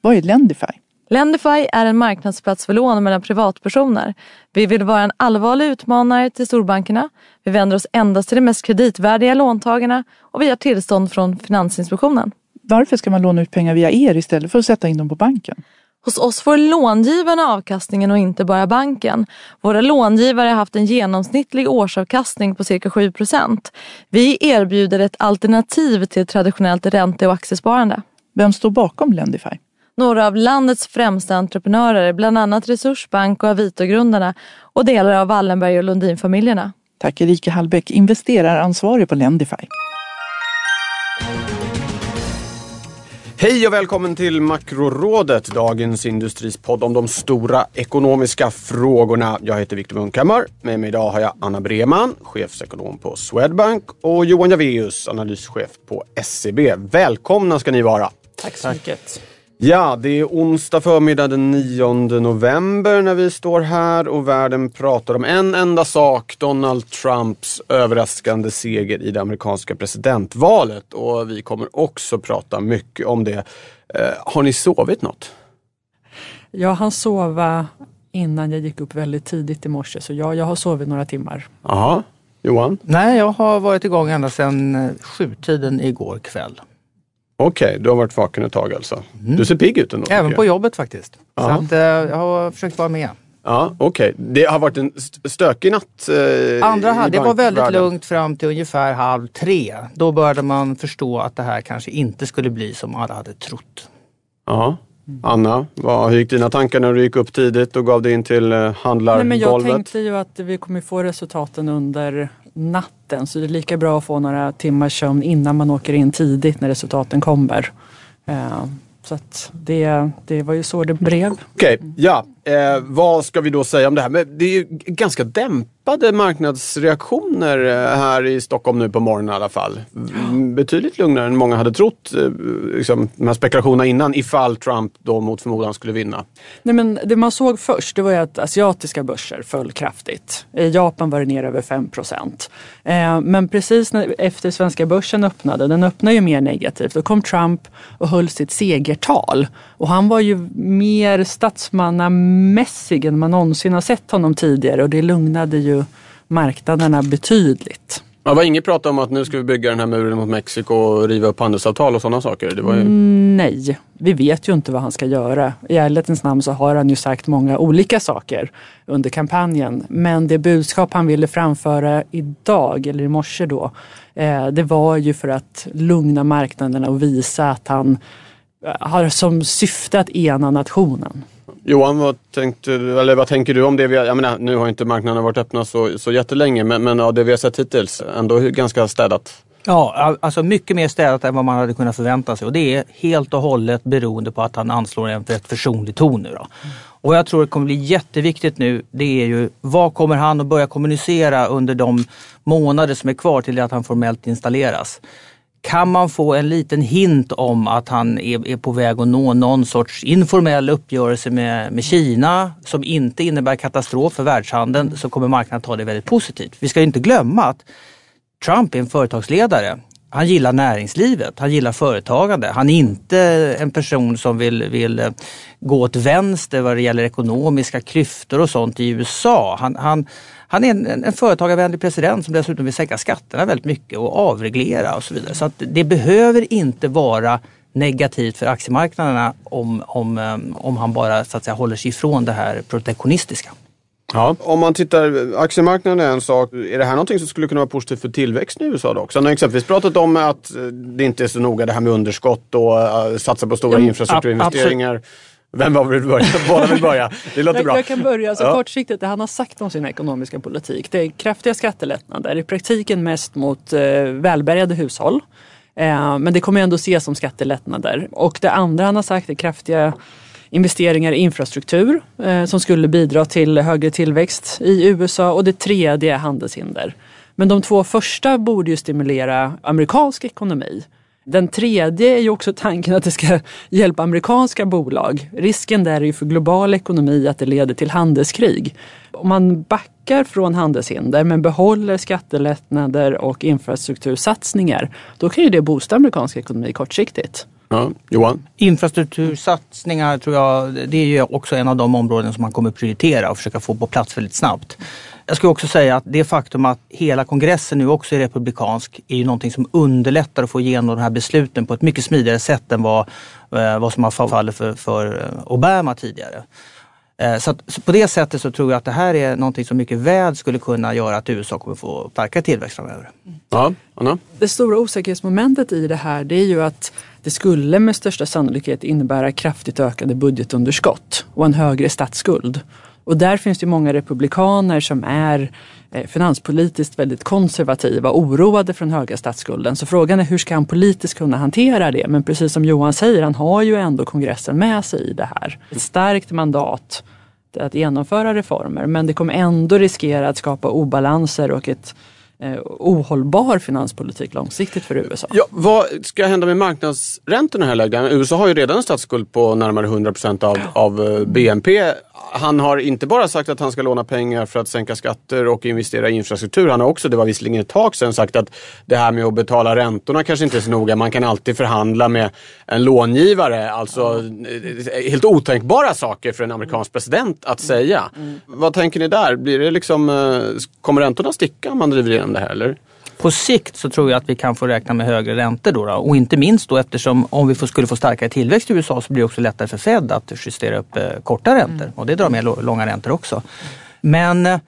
vad är Lendify? Lendify är en marknadsplats för lån mellan privatpersoner. Vi vill vara en allvarlig utmanare till storbankerna. Vi vänder oss endast till de mest kreditvärdiga låntagarna och vi har tillstånd från Finansinspektionen. Varför ska man låna ut pengar via er istället för att sätta in dem på banken? Hos oss får långivarna avkastningen och inte bara banken. Våra långivare har haft en genomsnittlig årsavkastning på cirka 7% Vi erbjuder ett alternativ till traditionellt ränte och aktiesparande. Vem står bakom Lendify? Några av landets främsta entreprenörer, bland annat Resursbank och Avito-grundarna och delar av Wallenberg och Lundin-familjerna. Tack Erika Hallbäck, investeraransvarig på Lendify. Hej och välkommen till Makrorådet, dagens industrispodd om de stora ekonomiska frågorna. Jag heter Viktor Munkhammar. Med mig idag har jag Anna Breman, chefsekonom på Swedbank och Johan Javeus, analyschef på SEB. Välkomna ska ni vara. Tack så mycket. Ja, det är onsdag förmiddag den 9 november när vi står här och världen pratar om en enda sak. Donald Trumps överraskande seger i det amerikanska presidentvalet. Och vi kommer också prata mycket om det. Eh, har ni sovit något? Jag hann sova innan jag gick upp väldigt tidigt i morse, så ja, jag har sovit några timmar. Jaha, Johan? Nej, jag har varit igång ända sedan eh, sjutiden igår kväll. Okej, okay, du har varit vaken ett tag alltså. Mm. Du ser pigg ut ändå. Även på jobbet faktiskt. Så att, eh, jag har försökt vara med. Ja, Okej, okay. det har varit en stökig natt. Eh, Andra halv, det var väldigt lugnt fram till ungefär halv tre. Då började man förstå att det här kanske inte skulle bli som alla hade trott. Ja. Anna, vad, hur gick dina tankar när du gick upp tidigt och gav dig in till eh, handlargolvet? Nej, men jag tänkte ju att vi kommer få resultaten under natten så det är lika bra att få några timmars sömn innan man åker in tidigt när resultaten kommer. Eh, så att det, det var ju så det blev. Okej, okay, ja. Eh, vad ska vi då säga om det här? Men det är ju ganska dämpade marknadsreaktioner eh, här i Stockholm nu på morgonen i alla fall. Mm, betydligt lugnare än många hade trott. Eh, liksom, de här spekulationerna innan ifall Trump då mot förmodan skulle vinna. Nej, men det man såg först det var ju att asiatiska börser föll kraftigt. I Japan var det ner över 5 procent. Eh, men precis när, efter svenska börsen öppnade, den öppnade ju mer negativt, då kom Trump och höll sitt segertal. Och han var ju mer statsmanna mässig än man någonsin har sett honom tidigare och det lugnade ju marknaderna betydligt. Det var inget prat om att nu ska vi bygga den här muren mot Mexiko och riva upp handelsavtal och sådana saker? Ju... Mm, nej, vi vet ju inte vad han ska göra. I ärlighetens namn så har han ju sagt många olika saker under kampanjen. Men det budskap han ville framföra idag, eller i morse då, eh, det var ju för att lugna marknaderna och visa att han har som syfte att ena nationen. Johan, vad, tänkte, eller vad tänker du om det vi har, jag menar, nu har inte marknaderna varit öppna så, så jättelänge men, men av det vi har sett hittills ändå ganska städat. Ja, alltså mycket mer städat än vad man hade kunnat förvänta sig och det är helt och hållet beroende på att han anslår en rätt försonlig ton nu. Då. Och jag tror det kommer bli jätteviktigt nu, det är ju vad kommer han att börja kommunicera under de månader som är kvar till att han formellt installeras. Kan man få en liten hint om att han är, är på väg att nå någon sorts informell uppgörelse med, med Kina som inte innebär katastrof för världshandeln så kommer marknaden ta det väldigt positivt. Vi ska inte glömma att Trump är en företagsledare. Han gillar näringslivet, han gillar företagande. Han är inte en person som vill, vill eh, gå åt vänster vad det gäller ekonomiska klyftor och sånt i USA. Han, han, han är en, en, företagarvänlig president som dessutom vill sänka skatterna väldigt mycket och avreglera och så vidare. Så att det behöver inte vara negativt för aktiemarknaderna om, om, eh, om han bara så att säga, håller sig ifrån det här protektionistiska. Ja. Om man tittar, aktiemarknaden är en sak. Är det här någonting som skulle kunna vara positivt för tillväxten i USA då också? Han har exempelvis pratat om att det inte är så noga det här med underskott och uh, satsa på stora mm, infrastrukturinvesteringar. Absolut. Vem var vill börja? Båda vill börja. Det låter bra. Jag kan börja. Så ja. Kortsiktigt, det han har sagt om sin ekonomiska politik det är kraftiga skattelättnader. I praktiken mest mot eh, välbärgade hushåll. Eh, men det kommer ändå ses som skattelättnader. Och det andra han har sagt är kraftiga investeringar i infrastruktur eh, som skulle bidra till högre tillväxt i USA och det tredje är handelshinder. Men de två första borde ju stimulera amerikansk ekonomi. Den tredje är ju också tanken att det ska hjälpa amerikanska bolag. Risken där är ju för global ekonomi att det leder till handelskrig. Om man backar från handelshinder men behåller skattelättnader och infrastruktursatsningar, då kan ju det boosta amerikansk ekonomi kortsiktigt. Ja, Johan? Infrastruktursatsningar tror jag, det är ju också en av de områden som man kommer prioritera och försöka få på plats väldigt snabbt. Jag skulle också säga att det faktum att hela kongressen nu också är republikansk är ju någonting som underlättar att få igenom de här besluten på ett mycket smidigare sätt än vad, eh, vad som har fallit för, för eh, Obama tidigare. Eh, så, att, så, på det sättet så tror jag att det här är någonting som mycket väl skulle kunna göra att USA kommer få starkare tillväxt framöver. Ja, Anna? Det stora osäkerhetsmomentet i det här det är ju att det skulle med största sannolikhet innebära kraftigt ökade budgetunderskott och en högre statsskuld. Och där finns det många republikaner som är eh, finanspolitiskt väldigt konservativa och oroade för den höga statsskulden. Så frågan är hur ska han politiskt kunna hantera det? Men precis som Johan säger, han har ju ändå kongressen med sig i det här. Ett starkt mandat att genomföra reformer men det kommer ändå riskera att skapa obalanser och ett eh, ohållbar finanspolitik långsiktigt för USA. Ja, vad ska hända med marknadsräntorna här läget? USA har ju redan en statsskuld på närmare 100 procent av, av eh, BNP han har inte bara sagt att han ska låna pengar för att sänka skatter och investera i infrastruktur. Han har också, det var visserligen ett tag sedan, sagt att det här med att betala räntorna kanske inte är så noga. Man kan alltid förhandla med en långivare. Alltså eh, helt otänkbara saker för en amerikansk president att säga. Mm. Vad tänker ni där? Blir det liksom, eh, kommer räntorna sticka om man driver igenom det här? Eller? På sikt så tror jag att vi kan få räkna med högre räntor då, då. och inte minst då eftersom om vi skulle få starkare tillväxt i USA så blir det också lättare för Fed att justera upp eh, korta räntor mm. och det drar med långa räntor också. Men eh,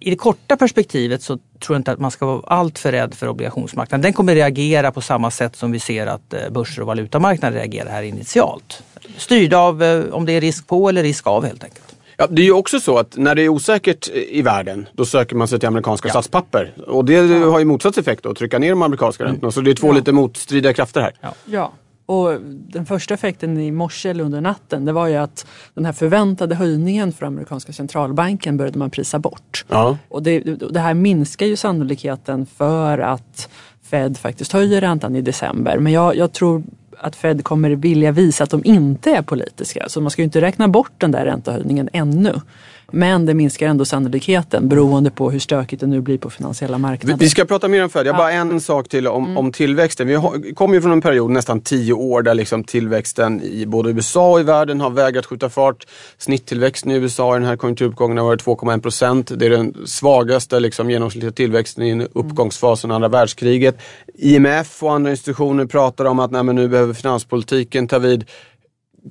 i det korta perspektivet så tror jag inte att man ska vara alltför rädd för obligationsmarknaden. Den kommer reagera på samma sätt som vi ser att eh, börser och valutamarknaden reagerar här initialt. Styrda av om det är risk på eller risk av helt enkelt. Ja, det är ju också så att när det är osäkert i världen då söker man sig till amerikanska ja. statspapper. Och det ja. har ju motsatt effekt då, att trycka ner de amerikanska mm. räntorna. Så det är två ja. lite motstridiga krafter här. Ja. ja. Och den första effekten i morse eller under natten det var ju att den här förväntade höjningen för amerikanska centralbanken började man prisa bort. Ja. Och det, det här minskar ju sannolikheten för att Fed faktiskt höjer räntan i december. Men jag, jag tror att Fed kommer vilja visa att de inte är politiska. Så man ska ju inte räkna bort den där räntehöjningen ännu. Men det minskar ändå sannolikheten beroende på hur stökigt det nu blir på finansiella marknader. Vi ska prata mer om Fed. Jag har bara en sak till om, mm. om tillväxten. Vi kommer ju från en period, nästan tio år, där liksom tillväxten i både USA och i världen har vägrat skjuta fart. Snitttillväxten i USA i den här konjunkturuppgången har varit 2,1 procent. Det är den svagaste liksom, genomsnittliga tillväxten i en uppgångsfas sedan andra världskriget. IMF och andra institutioner pratar om att nej, nu behöver finanspolitiken ta vid.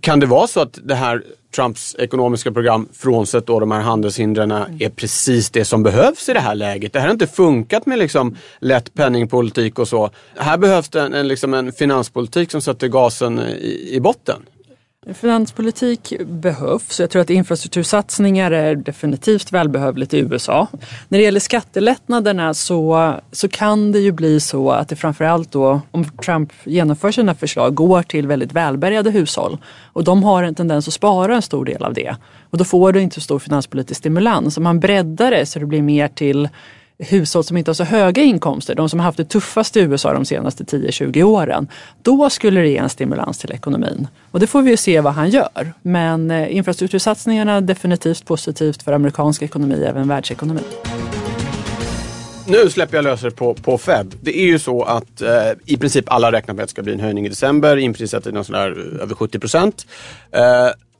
Kan det vara så att det här Trumps ekonomiska program, frånsett då de här handelshindren, är precis det som behövs i det här läget. Det här har inte funkat med liksom lätt penningpolitik och så. Här behövs det en, en, liksom en finanspolitik som sätter gasen i, i botten. Finanspolitik behövs. Jag tror att infrastruktursatsningar är definitivt välbehövligt i USA. När det gäller skattelättnaderna så, så kan det ju bli så att det framförallt då, om Trump genomför sina förslag, går till väldigt välbärgade hushåll. Och de har en tendens att spara en stor del av det. Och då får du inte så stor finanspolitisk stimulans. Om man breddar det så det blir mer till hushåll som inte har så höga inkomster, de som har haft det tuffast i USA de senaste 10-20 åren, då skulle det ge en stimulans till ekonomin. Och det får vi ju se vad han gör. Men eh, infrastruktursatsningarna är definitivt positivt för amerikansk ekonomi, även världsekonomi. Nu släpper jag löser på, på Fed. Det är ju så att eh, i princip alla räknar med att det ska bli en höjning i december. Inprisat i någon sån där eh, över 70 procent. Eh,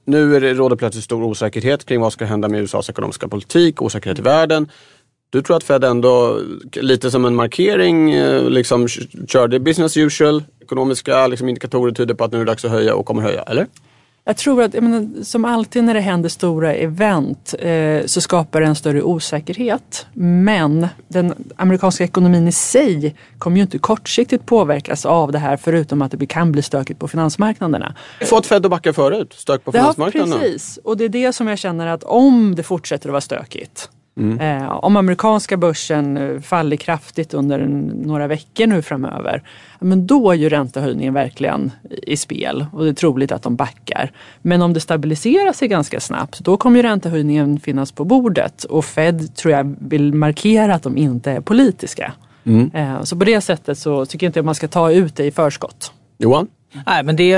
nu är det, råder plötsligt stor osäkerhet kring vad som ska hända med USAs ekonomiska politik, osäkerhet i världen. Du tror att Fed ändå, lite som en markering, eh, liksom körde business usual. Ekonomiska liksom, indikatorer tyder på att nu är det dags att höja och kommer höja, eller? Jag tror att, jag menar, som alltid när det händer stora event eh, så skapar det en större osäkerhet. Men den amerikanska ekonomin i sig kommer ju inte kortsiktigt påverkas av det här förutom att det kan bli stökigt på finansmarknaderna. Vi fått Fed att backa förut, stök på finansmarknaderna. Ja, precis. Och det är det som jag känner att om det fortsätter att vara stökigt Mm. Eh, om amerikanska börsen eh, faller kraftigt under några veckor nu framöver, men då är ju räntehöjningen verkligen i spel och det är troligt att de backar. Men om det stabiliserar sig ganska snabbt, då kommer ju räntehöjningen finnas på bordet och Fed tror jag vill markera att de inte är politiska. Mm. Eh, så på det sättet så tycker jag inte att man ska ta ut det i förskott. Johan? Nej, men det,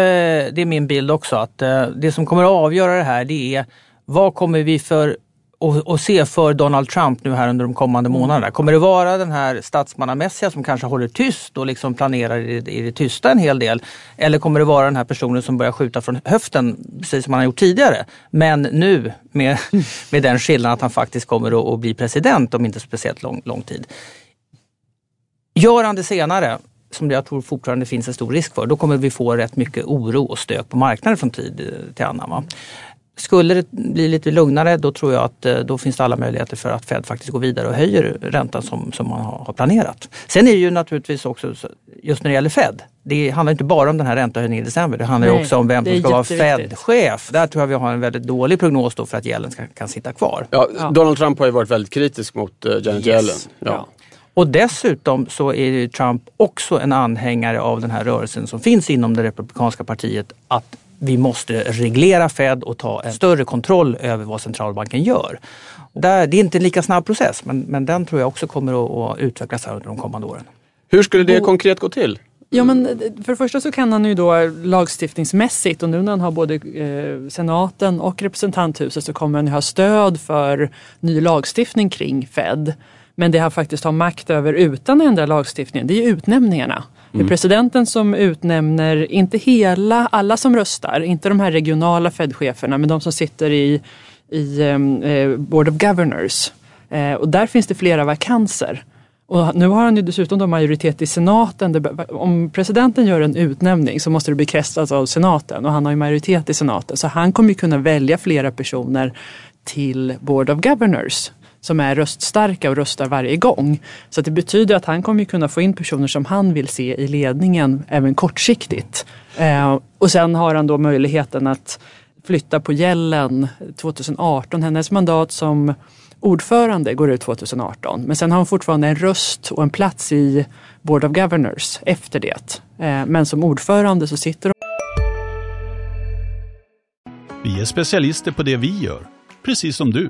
det är min bild också att det som kommer att avgöra det här det är vad kommer vi för och, och, se för Donald Trump nu här under de kommande mm. månaderna? Kommer det vara den här statsmannamässiga som kanske håller tyst och liksom planerar i, i det tysta en hel del? Eller kommer det vara den här personen som börjar skjuta från höften precis som han har gjort tidigare? Men nu med, med den skillnaden att han faktiskt kommer att, att bli president om inte speciellt lång, lång tid. Gör han det senare, som jag tror fortfarande finns en stor risk för, då kommer vi få rätt mycket oro och stök på marknaden från tid till annan. Va? Skulle det bli lite lugnare då tror jag att eh, då finns det alla möjligheter för att Fed faktiskt går vidare och höjer räntan som, som man har planerat. Sen är det ju naturligtvis också, just när det gäller Fed, det handlar inte bara om den här räntehöjningen i december. Det handlar Nej, också om vem som ska vara Fed-chef. Där tror jag vi har en väldigt dålig prognos då för att Yellen ska, kan sitta kvar. Ja, Donald Trump har ju varit väldigt kritisk mot uh, Janet yes. Yellen. Ja. ja. Och dessutom så är Trump också en anhängare av den här rörelsen som finns inom det republikanska partiet att vi måste reglera Fed och ta en större kontroll över vad centralbanken gör. Där, det är inte en lika snabb process men, men den tror jag också kommer att, utvecklas här under de kommande åren. Hur skulle det konkret gå till? Ja men för det första så kan han ju då lagstiftningsmässigt och nu när han har både eh, senaten och representanthuset så kommer han ha stöd för ny lagstiftning kring Fed. Men det han faktiskt har makt över utan att ändra lagstiftningen, det är utnämningsnämningarna. Det är mm. presidenten som utnämner, inte hela, alla som röstar, inte de här regionala Fed-cheferna, men de som sitter i, i ehm, eh, Board of Governors. Eh, och där finns det flera vakanser. Och nu har han ju dessutom då majoritet i senaten. Om presidenten gör en utnämning så måste det bekräftas av senaten och han har ju majoritet i senaten. Så han kommer ju kunna välja flera personer till Board of Governors som är röststarka och röstar varje gång. Så det betyder att han kommer kunna få in personer som han vill se i ledningen även kortsiktigt. Eh, och sen har han då möjligheten att flytta på gällen 2018. Hennes mandat som ordförande går ut 2018. Men sen har hon fortfarande en röst och en plats i Board of Governors efter det. Eh, men som ordförande så sitter hon... Vi är specialister på det vi gör, precis som du.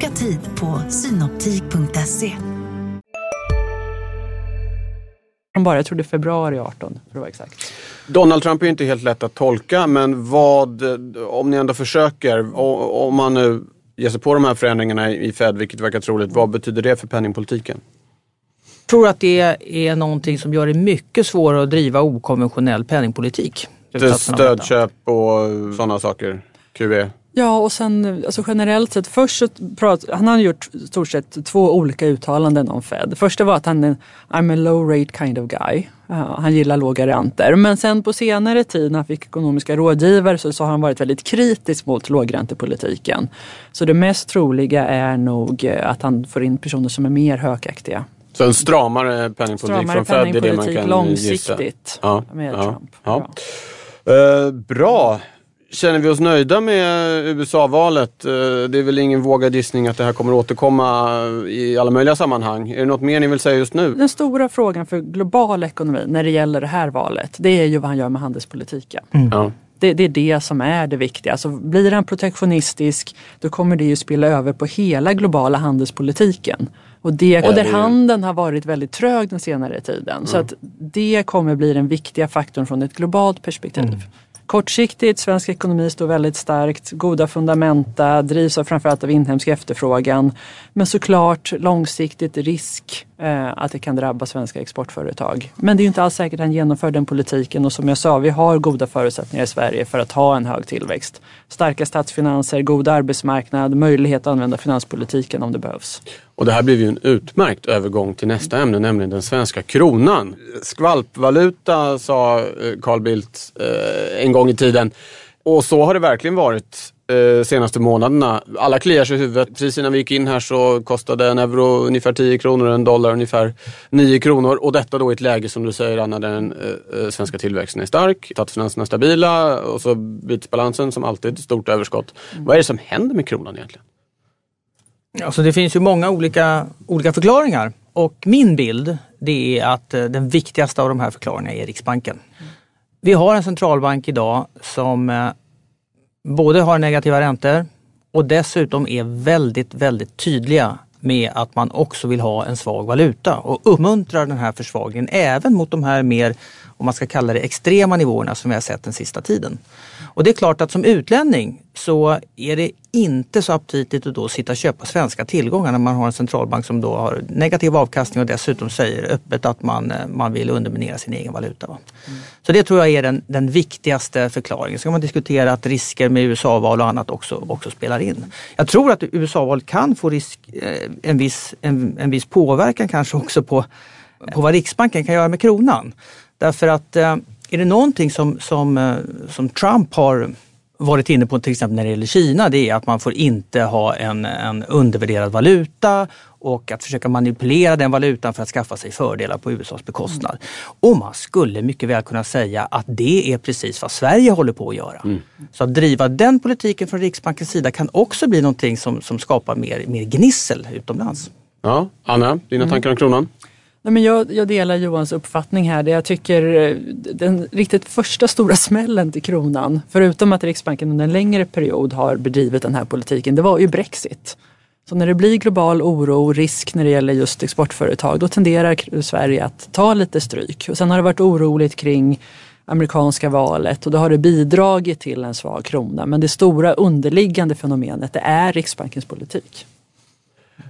Boka tid på synoptik.se. Bara, jag tror det är februari 18 för att vara exakt. Donald Trump är inte helt lätt att tolka men vad, om ni ändå försöker, om man nu ger sig på de här förändringarna i Fed, vilket verkar troligt, vad betyder det för penningpolitiken? Jag tror att det är någonting som gör det mycket svårare att driva okonventionell penningpolitik. Stödköp och sådana saker? QE? Ja, och sen alltså generellt sett, först så prat, han har gjort stort sett två olika uttalanden om Fed. Första var att han är I'm a low rate kind of guy. Uh, han gillar låga räntor. Men sen på senare tid när han fick ekonomiska rådgivare så, så har han varit väldigt kritisk mot lågräntepolitiken. Så det mest troliga är nog eh, att han får in personer som är mer högaktiga. Så en stramare penningpolitik stramare från Fed, är det man kan långsiktigt gissa? Ja, med ja, Trump. Ja. Ja. Uh, bra. Känner vi oss nöjda med USA-valet? Eh, det är väl ingen vågad gissning att det här kommer återkomma i alla möjliga sammanhang. Är det något mer ni vill säga just nu? Den stora frågan för global ekonomi när det gäller det här valet, det är ju vad han gör med handelspolitiken. Mm. Ja. Det, det, är det som är det viktiga. Alltså blir han protektionistisk då kommer det ju spilla över på hela globala handelspolitiken. Och, det, och där handeln har varit väldigt trög den senare tiden. Mm. Så att det kommer bli den viktiga faktorn från ett globalt perspektiv. Mm. Kortsiktigt, svensk ekonomi står väldigt starkt, goda fundamenta, drivs av framförallt av inhemsk efterfrågan. Men såklart långsiktigt risk Eh, att det kan drabba svenska exportföretag. Men det är inte alls säkert att han genomför den politiken och som jag sa, vi har goda förutsättningar i Sverige för att ha en hög tillväxt. Starka statsfinanser, god arbetsmarknad, möjlighet att använda finanspolitiken om det behövs. Och det här blir ju en utmärkt övergång till nästa ämne, nämligen den svenska kronan. Skvalpvaluta sa eh, Carl Bildt eh, en gång i tiden. Och så har det verkligen varit eh, senaste månaderna. Alla kliar sig i huvudet. Precis innan vi gick in här så kostade en euro ungefär 10 kronor och en dollar ungefär 9 kronor. Och detta då i ett läge som du säger Anna, där den eh, eh svenska tillväxten är stark, statsfinanserna är stabila och så bytesbalansen som alltid stort överskott. Mm. Vad är det som händer med kronan egentligen? Alltså det finns ju många olika, olika förklaringar och min bild det är att den viktigaste av de här förklaringarna är Riksbanken. Vi har en centralbank idag som både har negativa räntor och dessutom är väldigt, väldigt tydliga med att man också vill ha en svag valuta och uppmuntrar den här försvagningen även mot de här mer, om man ska kalla det extrema nivåerna som vi har sett den sista tiden. Och det är klart att som utlänning så är det inte så aptitligt att då sitta och köpa svenska tillgångar när man har en centralbank som då har negativ avkastning och dessutom säger öppet att man, eh, man vill underminera sin egen valuta. Mm. Så det tror jag är den, den viktigaste förklaringen. Så kan man diskutera att risker med USA-val och annat också, också spelar in. Jag tror att USA-valet kan få risk, eh, en, viss, en, en viss påverkan kanske också på, på vad Riksbanken kan göra med kronan. Därför att eh, är det någonting som, som, som Trump har varit inne på till exempel när det gäller Kina, det är att man får inte ha en, en undervärderad valuta och att försöka manipulera den valutan för att skaffa sig fördelar på USAs bekostnad. Och man skulle mycket väl kunna säga att det är precis vad Sverige håller på att göra. Mm. Så att driva den politiken från Riksbankens sida kan också bli någonting som, som skapar mer, mer gnissel utomlands. Ja, Anna, dina mm. tankar om kronan? Nej, men jag, jag, delar Johans uppfattning här. Det jag tycker eh, den riktigt första stora smällen till kronan, förutom att Riksbanken under en längre period har bedrivit den här politiken, det var ju Brexit. Så när det blir global oro och risk när det gäller just exportföretag, då tenderar Sverige att ta lite stryk. Och sen har det varit oroligt kring amerikanska valet och då har det bidragit till en svag krona. Men det stora underliggande fenomenet, det är Riksbankens politik.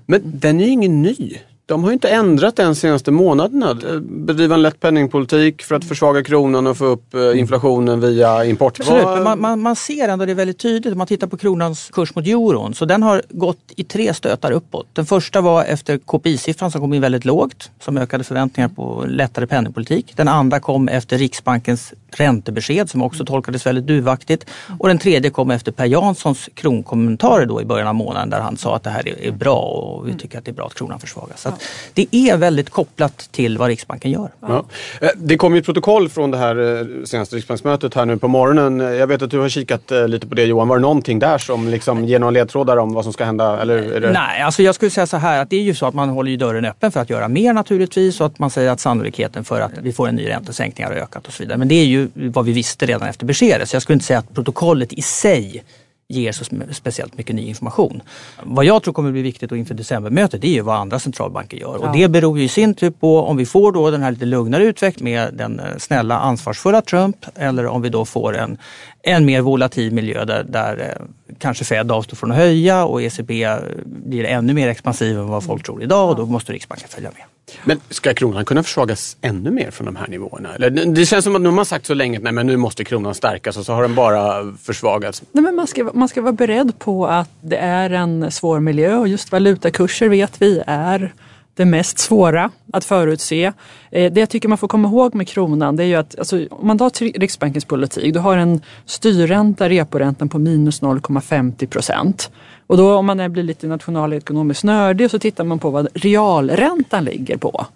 Men den är ju ingen ny. De har inte ändrat den senaste månaderna. Bedriva en lätt penningpolitik för att försvaga kronan och få upp eh, inflationen via import. Absolut, men man, man, man, ser ändå det väldigt tydligt om man tittar på kronans kurs mot euron. Så den har gått i tre stötar uppåt. Den första var efter KPI-siffran som kom in väldigt lågt som ökade förväntningar på lättare penningpolitik. Den andra kom efter Riksbankens räntebesked som också tolkades väldigt duvaktigt. Och den tredje kom efter Per Janssons kronkommentarer då i början av månaden där han sa att det här är, bra och vi tycker att det är bra att kronan försvagas. Så det är väldigt kopplat till vad Riksbanken gör. Ja. Eh, det kom ju ett protokoll från det här eh, senaste Riksbanksmötet här nu på morgonen. Jag vet att du har kikat eh, lite på det Johan. Var det någonting där som liksom ger några ledtrådar om vad som ska hända? Eller det... Nej, alltså jag skulle säga så här att det är ju så att man håller ju dörren öppen för att göra mer naturligtvis och att man säger att sannolikheten för att vi får en ny räntesänkning har ökat och så vidare. Men det är ju vad vi visste redan efter beskedet. Så jag skulle inte säga att protokollet i sig ger så speciellt mycket ny information. Vad jag tror kommer bli viktigt inför decembermötet det är ju vad andra centralbanker gör. Ja. Och det beror ju i sin tur på om vi får då den här lite lugnare utvecklingen med den eh, snälla ansvarsfulla Trump eller om vi då får en, en mer volatil miljö där, där eh, kanske Fed avstår från att höja och ECB blir ännu mer expansiv än vad folk tror idag och då måste Riksbanken följa med. Men ska kronan kunna försvagas ännu mer från de här nivåerna? Eller, det känns som att nu har man sagt så länge att nu måste kronan stärkas och så har den bara försvagats. Nej, men man, ska, man ska vara beredd på att det är en svår miljö och just valutakurser vet vi är det mest svåra att förutse. Eh, det jag tycker man får komma ihåg med kronan det är ju att alltså, om man tar Riksbankens politik, du har en styrränta, reporäntan på minus 0,50 procent. Och då om man blir lite nationalekonomiskt nördig så tittar man på vad realräntan ligger på.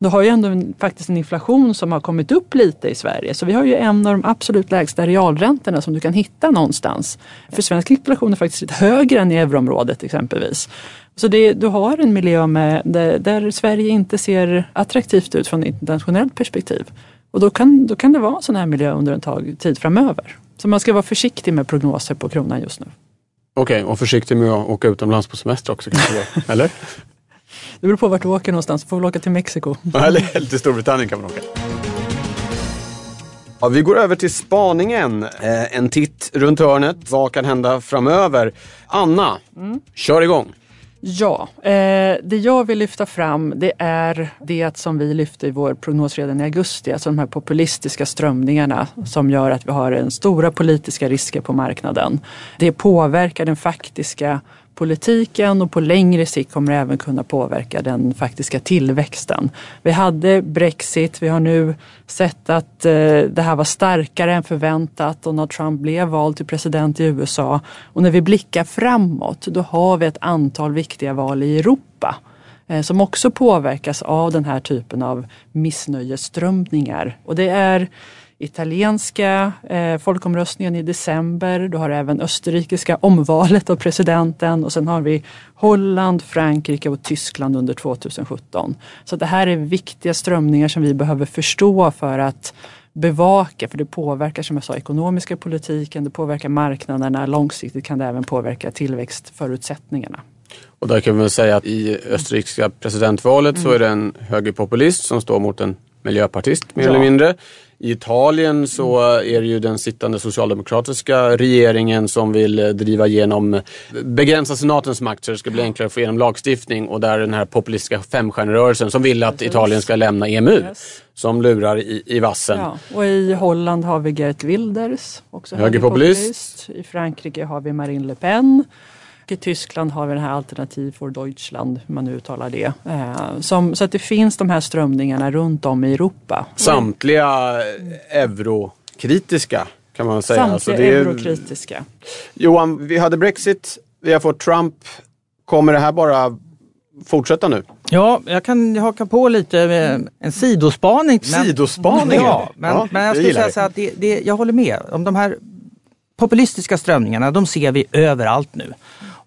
Då har ju ändå en, faktiskt en inflation som har kommit upp lite i Sverige. Så vi har ju en av de absolut lägsta realräntorna som du kan hitta någonstans. För svensk inflation är faktiskt lite högre än i euroområdet exempelvis. Så det, du har en miljö med, där, där, Sverige inte ser attraktivt ut från ett internationellt perspektiv. Och då kan, då kan det vara en sån här miljö under en tag, tid framöver. Så man ska vara försiktig med prognoser på kronan just nu. Okej, okay, och försiktig med att åka utomlands på semester också kanske? eller? Det beror på vart du åker någonstans. Du får väl åka till Mexiko. Eller till Storbritannien kan man åka. Ja, vi går över till spaningen. Eh, en titt runt hörnet. Vad kan hända framöver? Anna, mm. kör igång. Ja, eh, det jag vill lyfta fram det är det som vi lyfte i vår prognos redan i augusti, alltså de här populistiska strömningarna som gör att vi har en stora politiska risker på marknaden. Det påverkar den faktiska politiken och på längre sikt kommer det även kunna påverka den faktiska tillväxten. Vi hade Brexit, vi har nu sett att eh, det här var starkare än förväntat. Donald Trump blev vald till president i USA. Och när vi blickar framåt då har vi ett antal viktiga val i Europa eh, som också påverkas av den här typen av missnöjesströmningar. Och det är italienska eh, folkomröstningen i december. Du har även österrikiska omvalet av presidenten och sen har vi Holland, Frankrike och Tyskland under 2017. Så det här är viktiga strömningar som vi behöver förstå för att bevaka, för det påverkar som jag sa ekonomiska politiken, det påverkar marknaderna, långsiktigt kan det även påverka tillväxtförutsättningarna. Och där kan vi väl säga att i österrikiska presidentvalet mm. så är det en högerpopulist som står mot en miljöpartist mer ja. eller mindre. I Italien så är det ju den sittande socialdemokratiska regeringen som vill driva igenom, begränsa senatens makt så det ska bli enklare att få igenom lagstiftning och där den här populistiska femstjärnerörelsen som vill att Italien ska lämna EMU. Yes. Som lurar i, i vassen. Ja, och i Holland har vi Geert Wilders, också högerpopulist. I Frankrike har vi Marine Le Pen i Tyskland har vi den här Alternativ för Deutschland, hur man nu uttalar det. Eh, som, så att det finns de här strömningarna runt om i Europa. Samtliga eurokritiska kan man säga. Samtliga alltså det är... eurokritiska. Johan, vi hade Brexit, vi har fått Trump. Kommer det här bara fortsätta nu? Ja, jag kan haka på lite med en sidospaning. Sidospaning? Ja, men, ja, men jag skulle säga så att det, det, jag håller med om de här populistiska strömningarna, de ser vi överallt nu.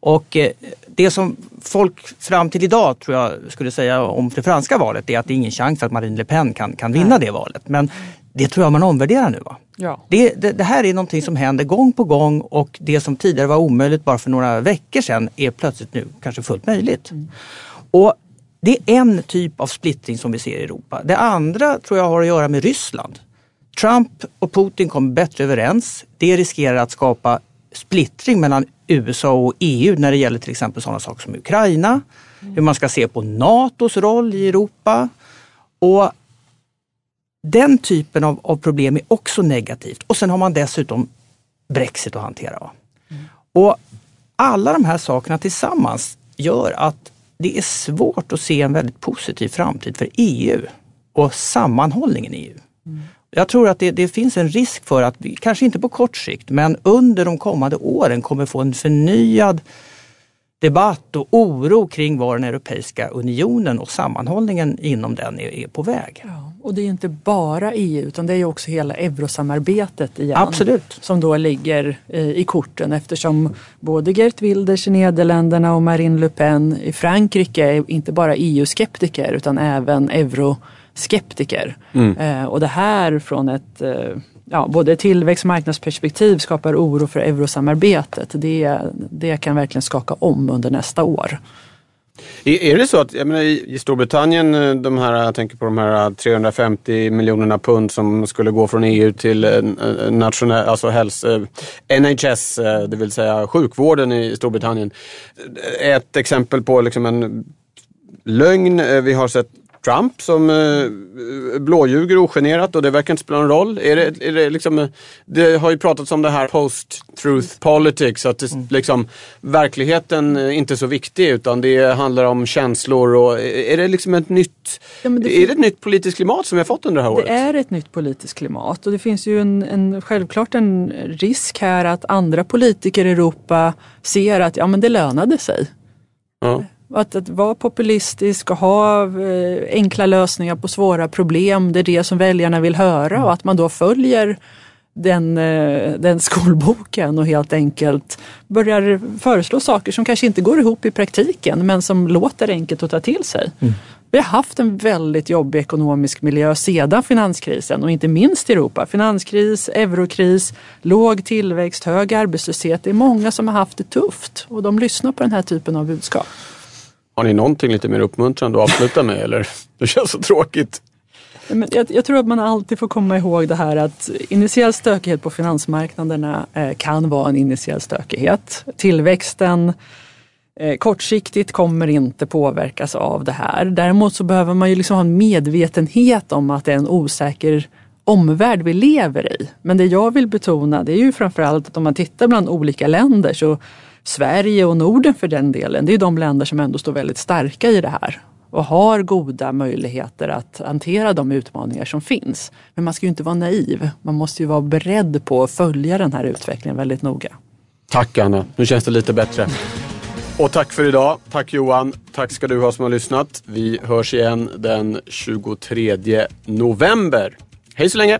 Och eh, det som folk fram till idag tror jag skulle säga om det franska valet är att det är ingen chans att Marine Le Pen kan, kan vinna det valet. Men det tror jag man omvärderar nu. Va? Ja. Det, det, det, här är någonting som händer gång på gång och det som tidigare var omöjligt bara för några veckor sedan är plötsligt nu kanske fullt möjligt. Mm. Och det är en typ av splittring som vi ser i Europa. Det andra tror jag har att göra med Ryssland. Trump och Putin kommer bättre överens. Det riskerar att skapa splittring mellan USA och EU när det gäller till exempel sådana saker som Ukraina, hur man ska se på NATOs roll i Europa. Och den typen av, av, problem är också negativt. Och sen har man dessutom Brexit att hantera. Mm. Och alla de här sakerna tillsammans gör att det är svårt att se en väldigt positiv framtid för EU och sammanhållningen i EU. Mm. Jag tror att det, det, finns en risk för att vi, kanske inte på kort sikt, men under de kommande åren kommer få en förnyad debatt och oro kring var den Europeiska unionen och sammanhållningen inom den är, är på väg. Ja, och det är inte bara EU utan det är också hela eurosamarbetet igen. Absolut. Som då ligger i korten eftersom både Gert Wilders i Nederländerna och Marine Le Pen i Frankrike är inte bara EU-skeptiker utan även euro skeptiker. Mm. Eh, och det här från ett eh, ja, både tillväxt och marknadsperspektiv skapar oro för eurosamarbetet. Det, det kan verkligen skaka om under nästa år. Är det så att, jag menar, i Storbritannien, eh, de här, jag tänker på de här 350 miljonerna pund som skulle gå från EU till eh, nationell, alltså hälso, NHS, det vill säga sjukvården i Storbritannien. Ett exempel på liksom en lögn. Vi har sett Trump som eh, blåljuger ogenerat och det verkar inte spela någon roll. Är det, är det, liksom, det har ju pratats om det här post-truth politics, att det, mm. liksom, verkligheten är inte är så viktig utan det handlar om känslor. Och, är det liksom ett nytt, ja, det är det ett nytt politiskt klimat som vi har fått under det här året? Det är ett nytt politiskt klimat och det finns ju en, en, självklart en risk här att andra politiker i Europa ser att ja, men det lönade sig. Ja. Att, att vara populistisk och ha eh, enkla lösningar på svåra problem, det är det som väljarna vill höra och att man då följer den, eh, den skolboken och helt enkelt börjar föreslå saker som kanske inte går ihop i praktiken men som låter enkelt att ta till sig. Mm. Vi har haft en väldigt jobbig ekonomisk miljö sedan finanskrisen och inte minst i Europa. Finanskris, eurokris, låg tillväxt, hög arbetslöshet. Det är många som har haft det tufft och de lyssnar på den här typen av budskap. Har ni någonting lite mer uppmuntrande att avsluta med eller? Det känns så tråkigt. Jag, jag, tror att man alltid får komma ihåg det här att initiell stökighet på finansmarknaderna eh, kan vara en initiell stökighet. Tillväxten eh, kortsiktigt kommer inte påverkas av det här. Däremot så behöver man ju liksom ha en medvetenhet om att det är en osäker omvärld vi lever i. Men det jag vill betona det är ju framförallt att om man tittar bland olika länder så Sverige och Norden för den delen, det är de länder som ändå står väldigt starka i det här och har goda möjligheter att hantera de utmaningar som finns. Men man ska ju inte vara naiv. Man måste ju vara beredd på att följa den här utvecklingen väldigt noga. Tack Anna, nu känns det lite bättre. Och tack för idag. Tack Johan. Tack ska du ha som har lyssnat. Vi hörs igen den 23 november. Hej så länge!